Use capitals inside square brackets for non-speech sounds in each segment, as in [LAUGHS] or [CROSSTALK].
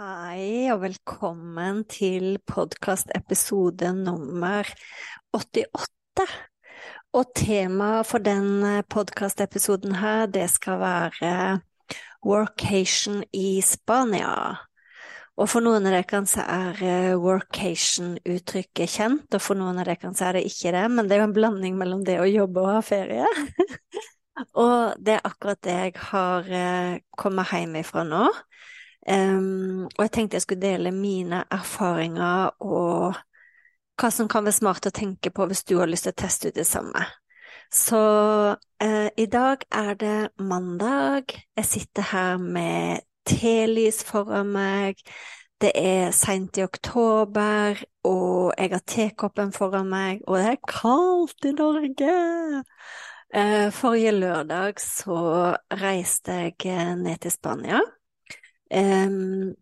Hei, og velkommen til podkastepisode nummer 88. Og temaet for den podkastepisoden her, det skal være workation i Spania. Og for noen av dere så er eh, workation-uttrykket kjent, og for noen av dere så er det ikke det, men det er jo en blanding mellom det å jobbe og ha ferie. [LAUGHS] og det er akkurat det jeg har eh, kommet hjem ifra nå. Um, og jeg tenkte jeg skulle dele mine erfaringer og hva som kan være smart å tenke på hvis du har lyst til å teste ut det samme. Så uh, i dag er det mandag. Jeg sitter her med telys foran meg. Det er seint i oktober, og jeg har tekoppen foran meg, og det er kaldt i Norge! Uh, forrige lørdag så reiste jeg ned til Spania. Um,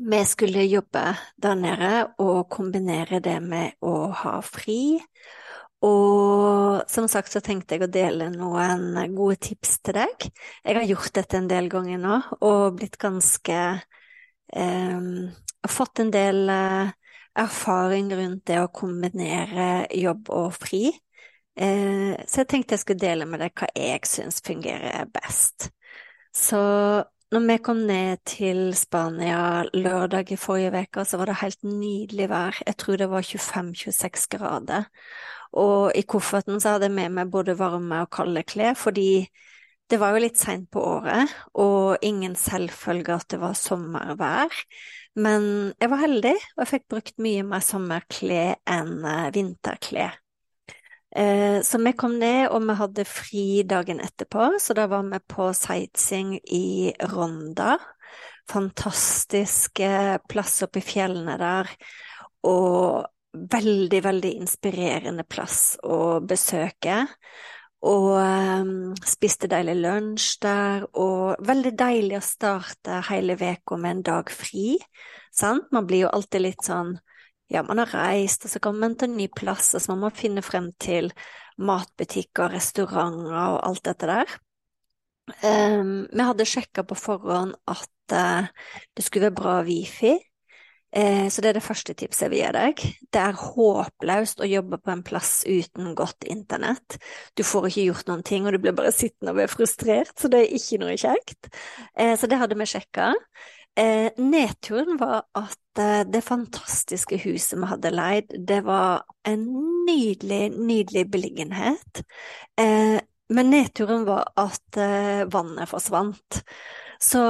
vi skulle jobbe der nede og kombinere det med å ha fri. Og som sagt så tenkte jeg å dele noen gode tips til deg. Jeg har gjort dette en del ganger nå og blitt ganske um, Fått en del uh, erfaring rundt det å kombinere jobb og fri. Uh, så jeg tenkte jeg skulle dele med deg hva jeg syns fungerer best. Så når vi kom ned til Spania lørdag i forrige uke, så var det helt nydelig vær. Jeg tror det var 25-26 grader. Og i kofferten så hadde jeg med meg både varme og kalde klær, fordi det var jo litt seint på året, og ingen selvfølge at det var sommervær. Men jeg var heldig, og jeg fikk brukt mye mer sommerklær enn eh, vinterklær. Eh, så vi kom ned, og vi hadde fri dagen etterpå, så da var vi på sightseeing i Ronda. Fantastiske plass oppe i fjellene der, og veldig, veldig inspirerende plass å besøke. Og um, spiste deilig lunsj der, og veldig deilig å starte hele uka med en dag fri. Sant? Man blir jo alltid litt sånn ja, man har reist, og så kommer man til en ny plass, og så må man finne frem til matbutikker, restauranter og alt dette der. Um, vi hadde sjekka på forhånd at uh, det skulle være bra wifi, uh, så det er det første tipset jeg vil gi deg. Det er håpløst å jobbe på en plass uten godt internett. Du får ikke gjort noen ting, og du blir bare sittende og være frustrert, så det er ikke noe kjekt. Uh, så det hadde vi sjekka. Eh, nedturen var at eh, det fantastiske huset vi hadde leid, det var en nydelig, nydelig beliggenhet. Eh, men nedturen var at eh, vannet forsvant. Så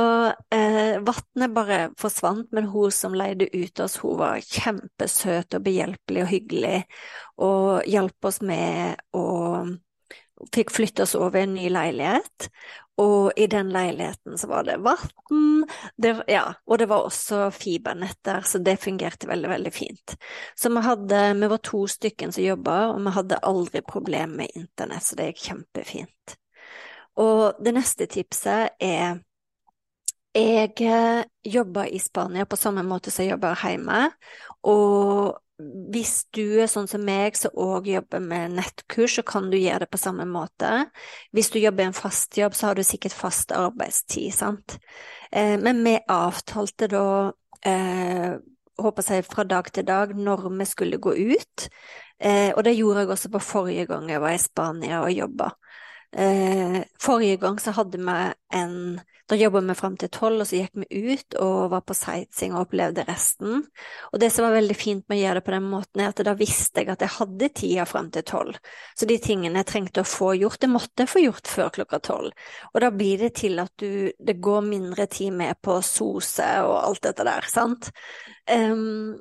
eh, vannet bare forsvant, men hun som leide ut oss, hun var kjempesøt og behjelpelig og hyggelig, og hjalp oss med å fikk flyttes over i en ny leilighet, og i den leiligheten så var det vann, ja, og det var også fibernett der, så det fungerte veldig, veldig fint. Så vi hadde, vi var to stykker som jobba, og vi hadde aldri problemer med internett, så det gikk kjempefint. Og det neste tipset er jeg jobber jobba i Spania på samme måte som jeg jobber hjemme, og hvis du er sånn som meg som òg jobber med nettkurs, så kan du gjøre det på samme måte. Hvis du jobber i en fast jobb, så har du sikkert fast arbeidstid, sant. Eh, men vi avtalte da eh, håper jeg fra dag til dag når vi skulle gå ut. Eh, og det gjorde jeg også på forrige gang jeg var i Spania og jobba. Eh, forrige gang så hadde vi en Da jobba vi fram til tolv, og så gikk vi ut og var på sightseeing og opplevde resten. Og det som var veldig fint med å gjøre det på den måten, er at da visste jeg at jeg hadde tida fram til tolv. Så de tingene jeg trengte å få gjort, det måtte jeg få gjort før klokka tolv. Og da blir det til at du Det går mindre tid med på sose og alt dette der, sant. Um,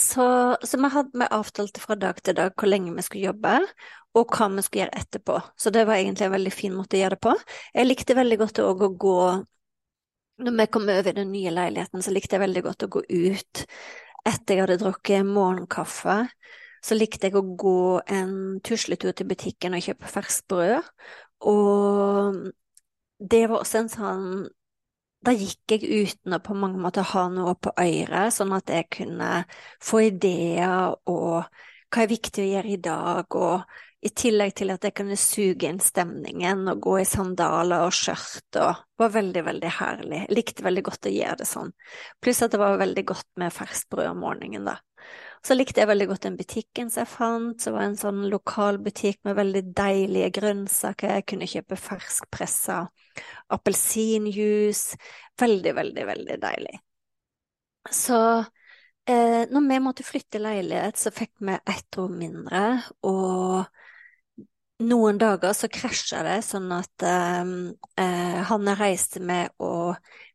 så, så vi hadde vi avtalte fra dag til dag hvor lenge vi skulle jobbe, og hva vi skulle gjøre etterpå. Så det var egentlig en veldig fin måte å gjøre det på. Jeg likte veldig godt å gå Når vi kom over i den nye leiligheten, så likte jeg veldig godt å gå ut etter jeg hadde drukket morgenkaffe. Så likte jeg å gå en tusletur til butikken og kjøpe ferskt brød. Og det var også en sånn da gikk jeg uten å på mange måter ha noe på øret, sånn at jeg kunne få ideer og hva er viktig å gjøre i dag, og i tillegg til at jeg kunne suge inn stemningen og gå i sandaler og skjørt og var veldig, veldig herlig. Jeg likte veldig godt å gjøre det sånn. Pluss at det var veldig godt med ferskt brød om morgenen, da. Så likte jeg veldig godt den butikken som jeg fant, som var en sånn lokal butikk med veldig deilige grønnsaker. Jeg kunne kjøpe ferskpressa appelsinjuice. Veldig, veldig, veldig deilig. Så eh, når vi måtte flytte leilighet, så fikk vi ett rom mindre, og noen dager så krasja det, sånn at ehm, eh, han jeg reiste med og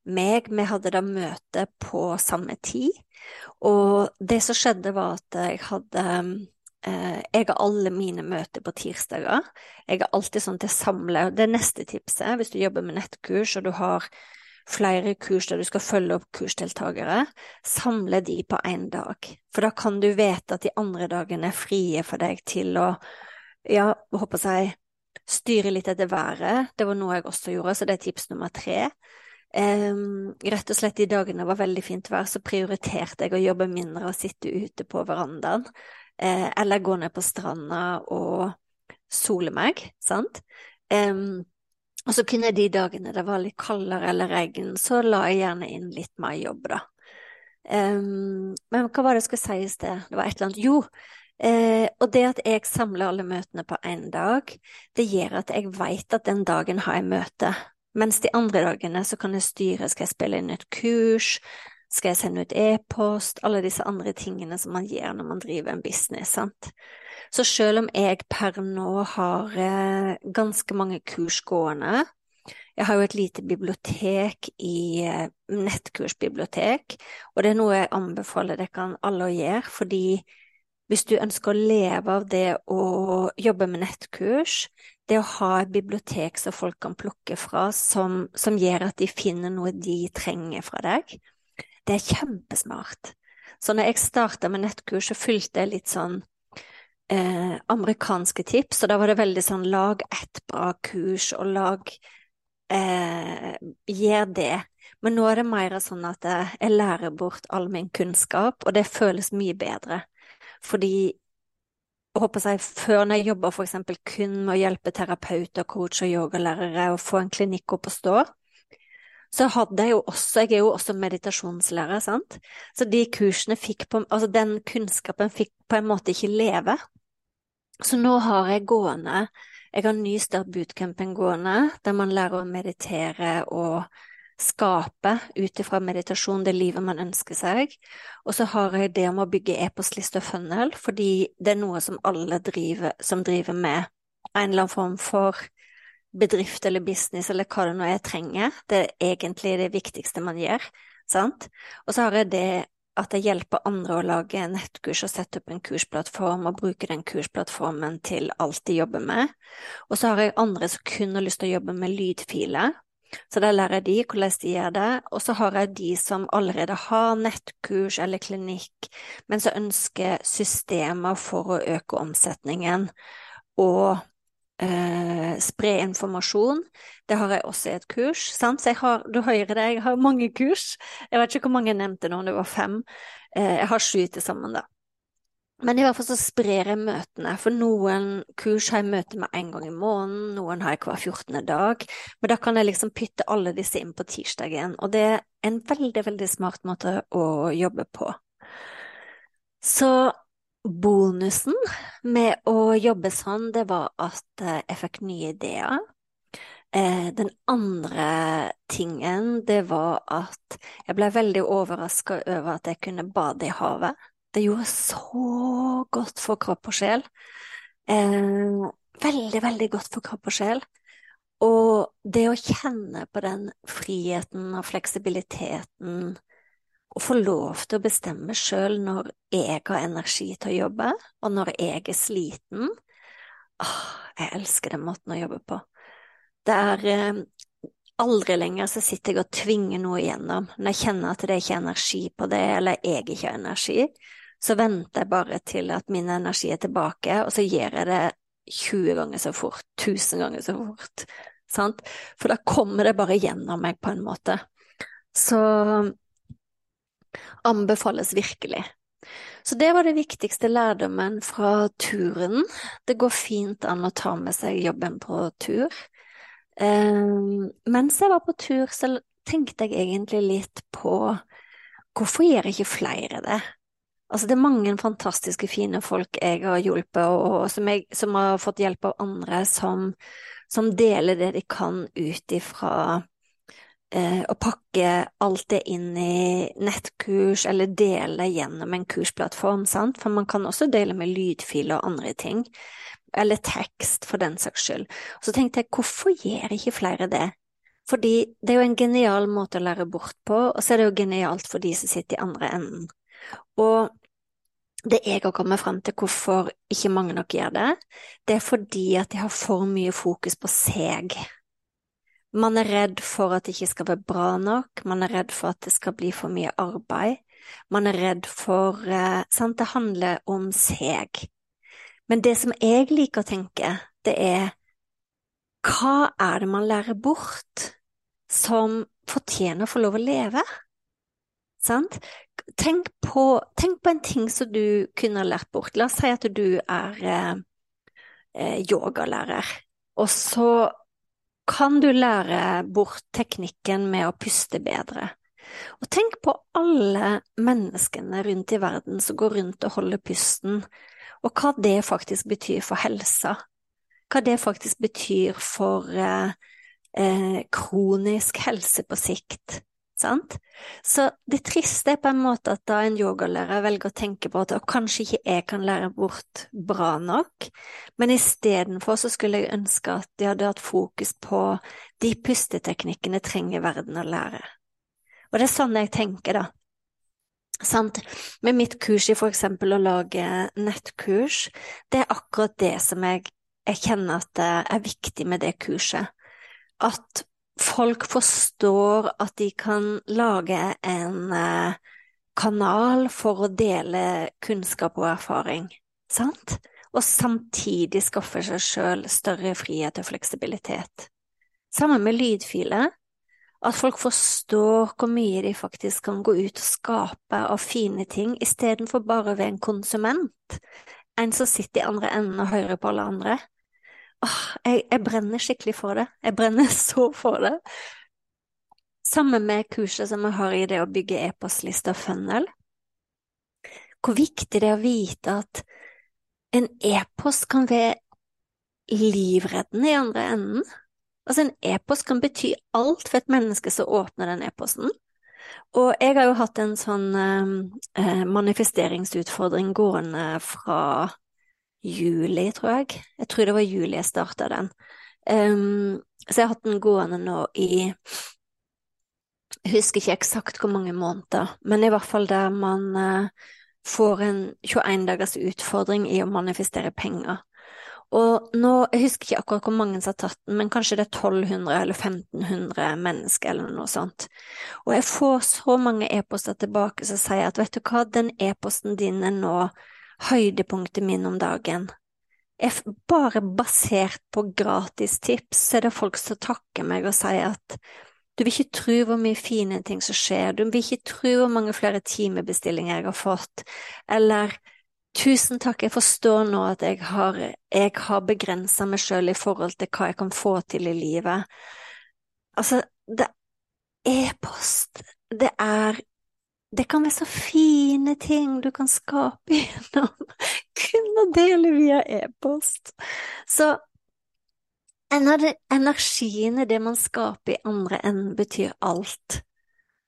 meg, vi hadde da møte på samme tid. Og det som skjedde, var at jeg hadde eh, Jeg har alle mine møter på tirsdager. Jeg har alltid sånn til samle Det er neste tipset hvis du jobber med nettkurs og du har flere kurs der du skal følge opp kursdeltakere, samle de på én dag. For da kan du vite at de andre dagene er frie for deg til å ja, håper jeg, styre litt etter været. Det var noe jeg også gjorde, så det er tips nummer tre. Um, rett og slett de dagene det var veldig fint vær, så prioriterte jeg å jobbe mindre og sitte ute på verandaen. Uh, eller gå ned på stranda og sole meg, sant. Um, og så kunne de dagene det var litt kaldere eller regn, så la jeg gjerne inn litt mer jobb, da. Um, men hva var det jeg skulle si i sted? Det var et eller annet Jo, Eh, og det at jeg samler alle møtene på én dag, det gjør at jeg vet at den dagen har jeg møte. Mens de andre dagene så kan jeg styre, skal jeg spille inn et kurs, skal jeg sende ut e-post, alle disse andre tingene som man gjør når man driver en business, sant. Så selv om jeg per nå har eh, ganske mange kurs gående, jeg har jo et lite bibliotek i eh, nettkursbibliotek, og det er noe jeg anbefaler dere alle å gjøre, fordi hvis du ønsker å leve av det å jobbe med nettkurs, det å ha et bibliotek som folk kan plukke fra, som, som gjør at de finner noe de trenger fra deg, det er kjempesmart. Så når jeg starta med nettkurs, så fulgte jeg litt sånn eh, amerikanske tips, og da var det veldig sånn lag ett bra kurs, og lag eh, Gjør det. Men nå er det mer sånn at jeg lærer bort all min kunnskap, og det føles mye bedre. Fordi jeg håper jeg, før når jeg jobber eksempel kun med å hjelpe terapeuter, coach og yogalærere å få en klinikk opp å stå, så hadde jeg jo også Jeg er jo også meditasjonslærer, sant, så de kursene fikk på Altså den kunnskapen fikk på en måte ikke leve. Så nå har jeg gående Jeg har Nystart bootcampen gående, der man lærer å meditere og skape ut ifra meditasjon det livet man ønsker seg. Og så har jeg det om å bygge e-postliste og funnel, fordi det er noe som alle driver, som driver med en eller annen form for bedrift eller business eller hva det nå er jeg trenger. Det er egentlig det viktigste man gjør, sant. Og så har jeg det at jeg hjelper andre å lage nettkurs og sette opp en kursplattform og bruke den kursplattformen til alt de jobber med. Og så har jeg andre som kun har lyst til å jobbe med lydfiler, så da lærer jeg de hvordan de gjør det, og så har jeg de som allerede har nettkurs eller klinikk, men som ønsker systemer for å øke omsetningen og eh, spre informasjon. Det har jeg også i et kurs, sant? så jeg har, du hører det, jeg har mange kurs. Jeg vet ikke hvor mange jeg nevnte nå, det var fem. Eh, jeg har sju til sammen, da. Men i hvert fall så sprer jeg møtene, for noen kurs har jeg møte med en gang i måneden, noen har jeg hver 14. dag, men da kan jeg liksom pytte alle disse inn på tirsdagen, og det er en veldig, veldig smart måte å jobbe på. Så bonusen med å jobbe sånn, det var at eh, jeg fikk nye ideer. Eh, den andre tingen, det var at jeg ble veldig overraska over at jeg kunne bade i havet. Det gjorde så godt for kropp og sjel. Eh, veldig, veldig godt for kropp og sjel. Og det å kjenne på den friheten og fleksibiliteten, og få lov til å bestemme sjøl når jeg har energi til å jobbe, og når jeg er sliten, åh, jeg elsker den måten å jobbe på. Det er eh, aldri lenger så sitter jeg og tvinger noe igjennom. Når jeg kjenner at det ikke er energi på det, eller jeg ikke har energi, så venter jeg bare til at min energi er tilbake, og så gjør jeg det 20 ganger så fort, 1000 ganger så fort, sant? For da kommer det bare gjennom meg på en måte. Så anbefales virkelig. Så det var det viktigste lærdommen fra turen. Det går fint an å ta med seg jobben på tur. Um, mens jeg var på tur, så tenkte jeg egentlig litt på hvorfor gjør ikke flere det? Altså, det er mange fantastiske, fine folk jeg har hjulpet, og, som, jeg, som har fått hjelp av andre, som som deler det de kan ut ifra eh, å pakke alt det inn i nettkurs, eller dele gjennom en kursplattform, sant? For man kan også dele med lydfiler og andre ting, eller tekst, for den saks skyld. Så tenkte jeg, hvorfor gjør ikke flere det? Fordi det er jo en genial måte å lære bort på, og så er det jo genialt for de som sitter i andre enden. Og det jeg har kommet frem til hvorfor ikke mange nok gjør det, det er fordi at de har for mye fokus på seg. Man er redd for at det ikke skal være bra nok, man er redd for at det skal bli for mye arbeid, man er redd for eh, Sant, det handler om seg. Men det som jeg liker å tenke, det er hva er det man lærer bort som fortjener å få lov å leve? Sant? Tenk på, tenk på, en ting som du kunne lært bort. La oss si at du er eh, eh, yogalærer, og så kan du lære bort teknikken med å puste bedre. Og tenk på alle menneskene rundt i verden som går rundt og holder pusten, og hva det faktisk betyr for helsa. Hva det faktisk betyr for eh, eh kronisk helse på sikt. Sant? Så det triste er på en måte at da en yogalærer velger å tenke på at kanskje ikke jeg kan lære bort bra nok, men istedenfor så skulle jeg ønske at de hadde hatt fokus på de pusteteknikkene trenger verden å lære. Og det er sånn jeg tenker, da. Sant? Med mitt kurs i for eksempel å lage nettkurs, det er akkurat det som jeg, jeg kjenner at er viktig med det kurset. At folk forstår at de kan lage en eh, kanal for å dele kunnskap og erfaring, sant? Og samtidig skaffe seg sjøl større frihet og fleksibilitet. Sammen med lydfiler. At folk forstår hvor mye de faktisk kan gå ut og skape av fine ting, istedenfor bare ved en konsument. En som sitter i andre enden og hører på alle andre åh, jeg, jeg, brenner skikkelig for det. Jeg brenner [LAUGHS] så for det. Sammen med kurset som jeg har i det å bygge e-postliste og funnel. Hvor viktig det er å vite at en e-post kan være livreddende i andre enden. Altså, en e-post kan bety alt for et menneske som åpner den e-posten. Og jeg har jo hatt en sånn eh, manifesteringsutfordring gående fra juli, tror jeg. Jeg tror det var juli jeg starta den. Um, så jeg har hatt den gående nå i Jeg husker ikke eksakt hvor mange måneder, men i hvert fall der man eh, får en 21 dagers utfordring i å manifestere penger. Og nå, Jeg husker ikke akkurat hvor mange som har tatt den, men kanskje det er 1200 eller 1500 mennesker eller noe sånt. Og jeg får så mange e-poster tilbake som sier at vet du hva, den e-posten din er nå høydepunktet min om dagen. Er bare basert på gratistips, er det folk som takker meg og sier at du vil ikke tro hvor mye fine ting som skjer, du vil ikke tro hvor mange flere timebestillinger jeg har fått, eller tusen takk, jeg forstår nå at jeg har, jeg har begrensa meg sjøl i forhold til hva jeg kan få til i livet. Altså, det e-post, det er det kan være så fine ting du kan skape [LAUGHS] gjennom kun å dele via e-post. Så energien i det man skaper i andre enden, betyr alt,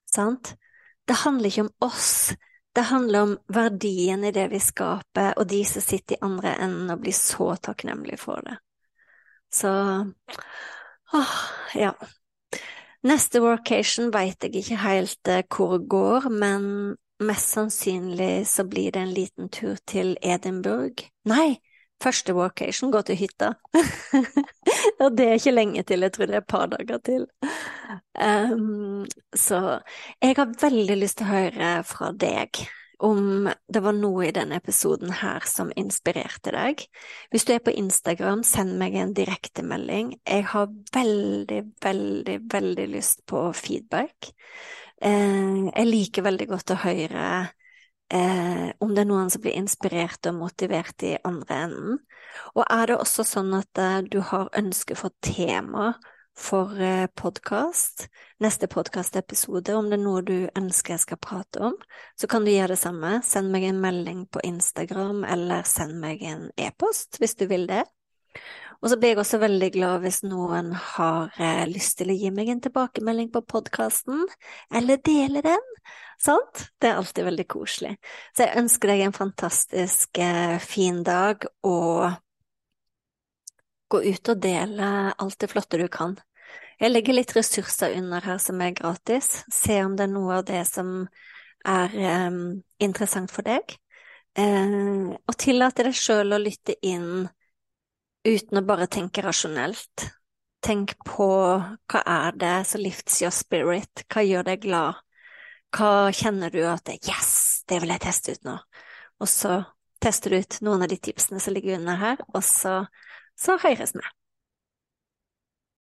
sant? Det handler ikke om oss, det handler om verdien i det vi skaper, og de som sitter i andre enden og blir så takknemlige for det. Så åh, ja. Neste workation veit jeg ikke helt eh, hvor det går, men mest sannsynlig så blir det en liten tur til Edinburgh. Nei, første workation går til hytta. [LAUGHS] [LAUGHS] Og det er ikke lenge til, jeg tror det er et par dager til. Um, så jeg har veldig lyst til å høre fra deg om det var noe i denne episoden her som inspirerte deg. Hvis du er på Instagram, send meg en direktemelding. Jeg har veldig, veldig, veldig lyst på feedback. Eh, jeg liker veldig godt å høre eh, om det er noen som blir inspirert og motivert i andre enden. Og er det også sånn at eh, du har ønske for tema for eh, podkast, neste podkastepisode, om det er noe du ønsker jeg skal prate om, så kan du gjøre det samme. Send meg en melding på Instagram, eller send meg en e-post hvis du vil det. Og så blir jeg også veldig glad hvis noen har eh, lyst til å gi meg en tilbakemelding på podkasten, eller dele den. Sant? Det er alltid veldig koselig. Så jeg ønsker deg en fantastisk eh, fin dag, og gå ut og dele alt det flotte du kan. Jeg legger litt ressurser under her som er gratis. Se om det er noe av det som er um, interessant for deg. Uh, og tillate deg sjøl å lytte inn uten å bare tenke rasjonelt. Tenk på hva er det som lifts your spirit, hva gjør deg glad, hva kjenner du at det, yes, det vil jeg teste ut nå, og så tester du ut noen av de tipsene som ligger under her, og så så høres vi.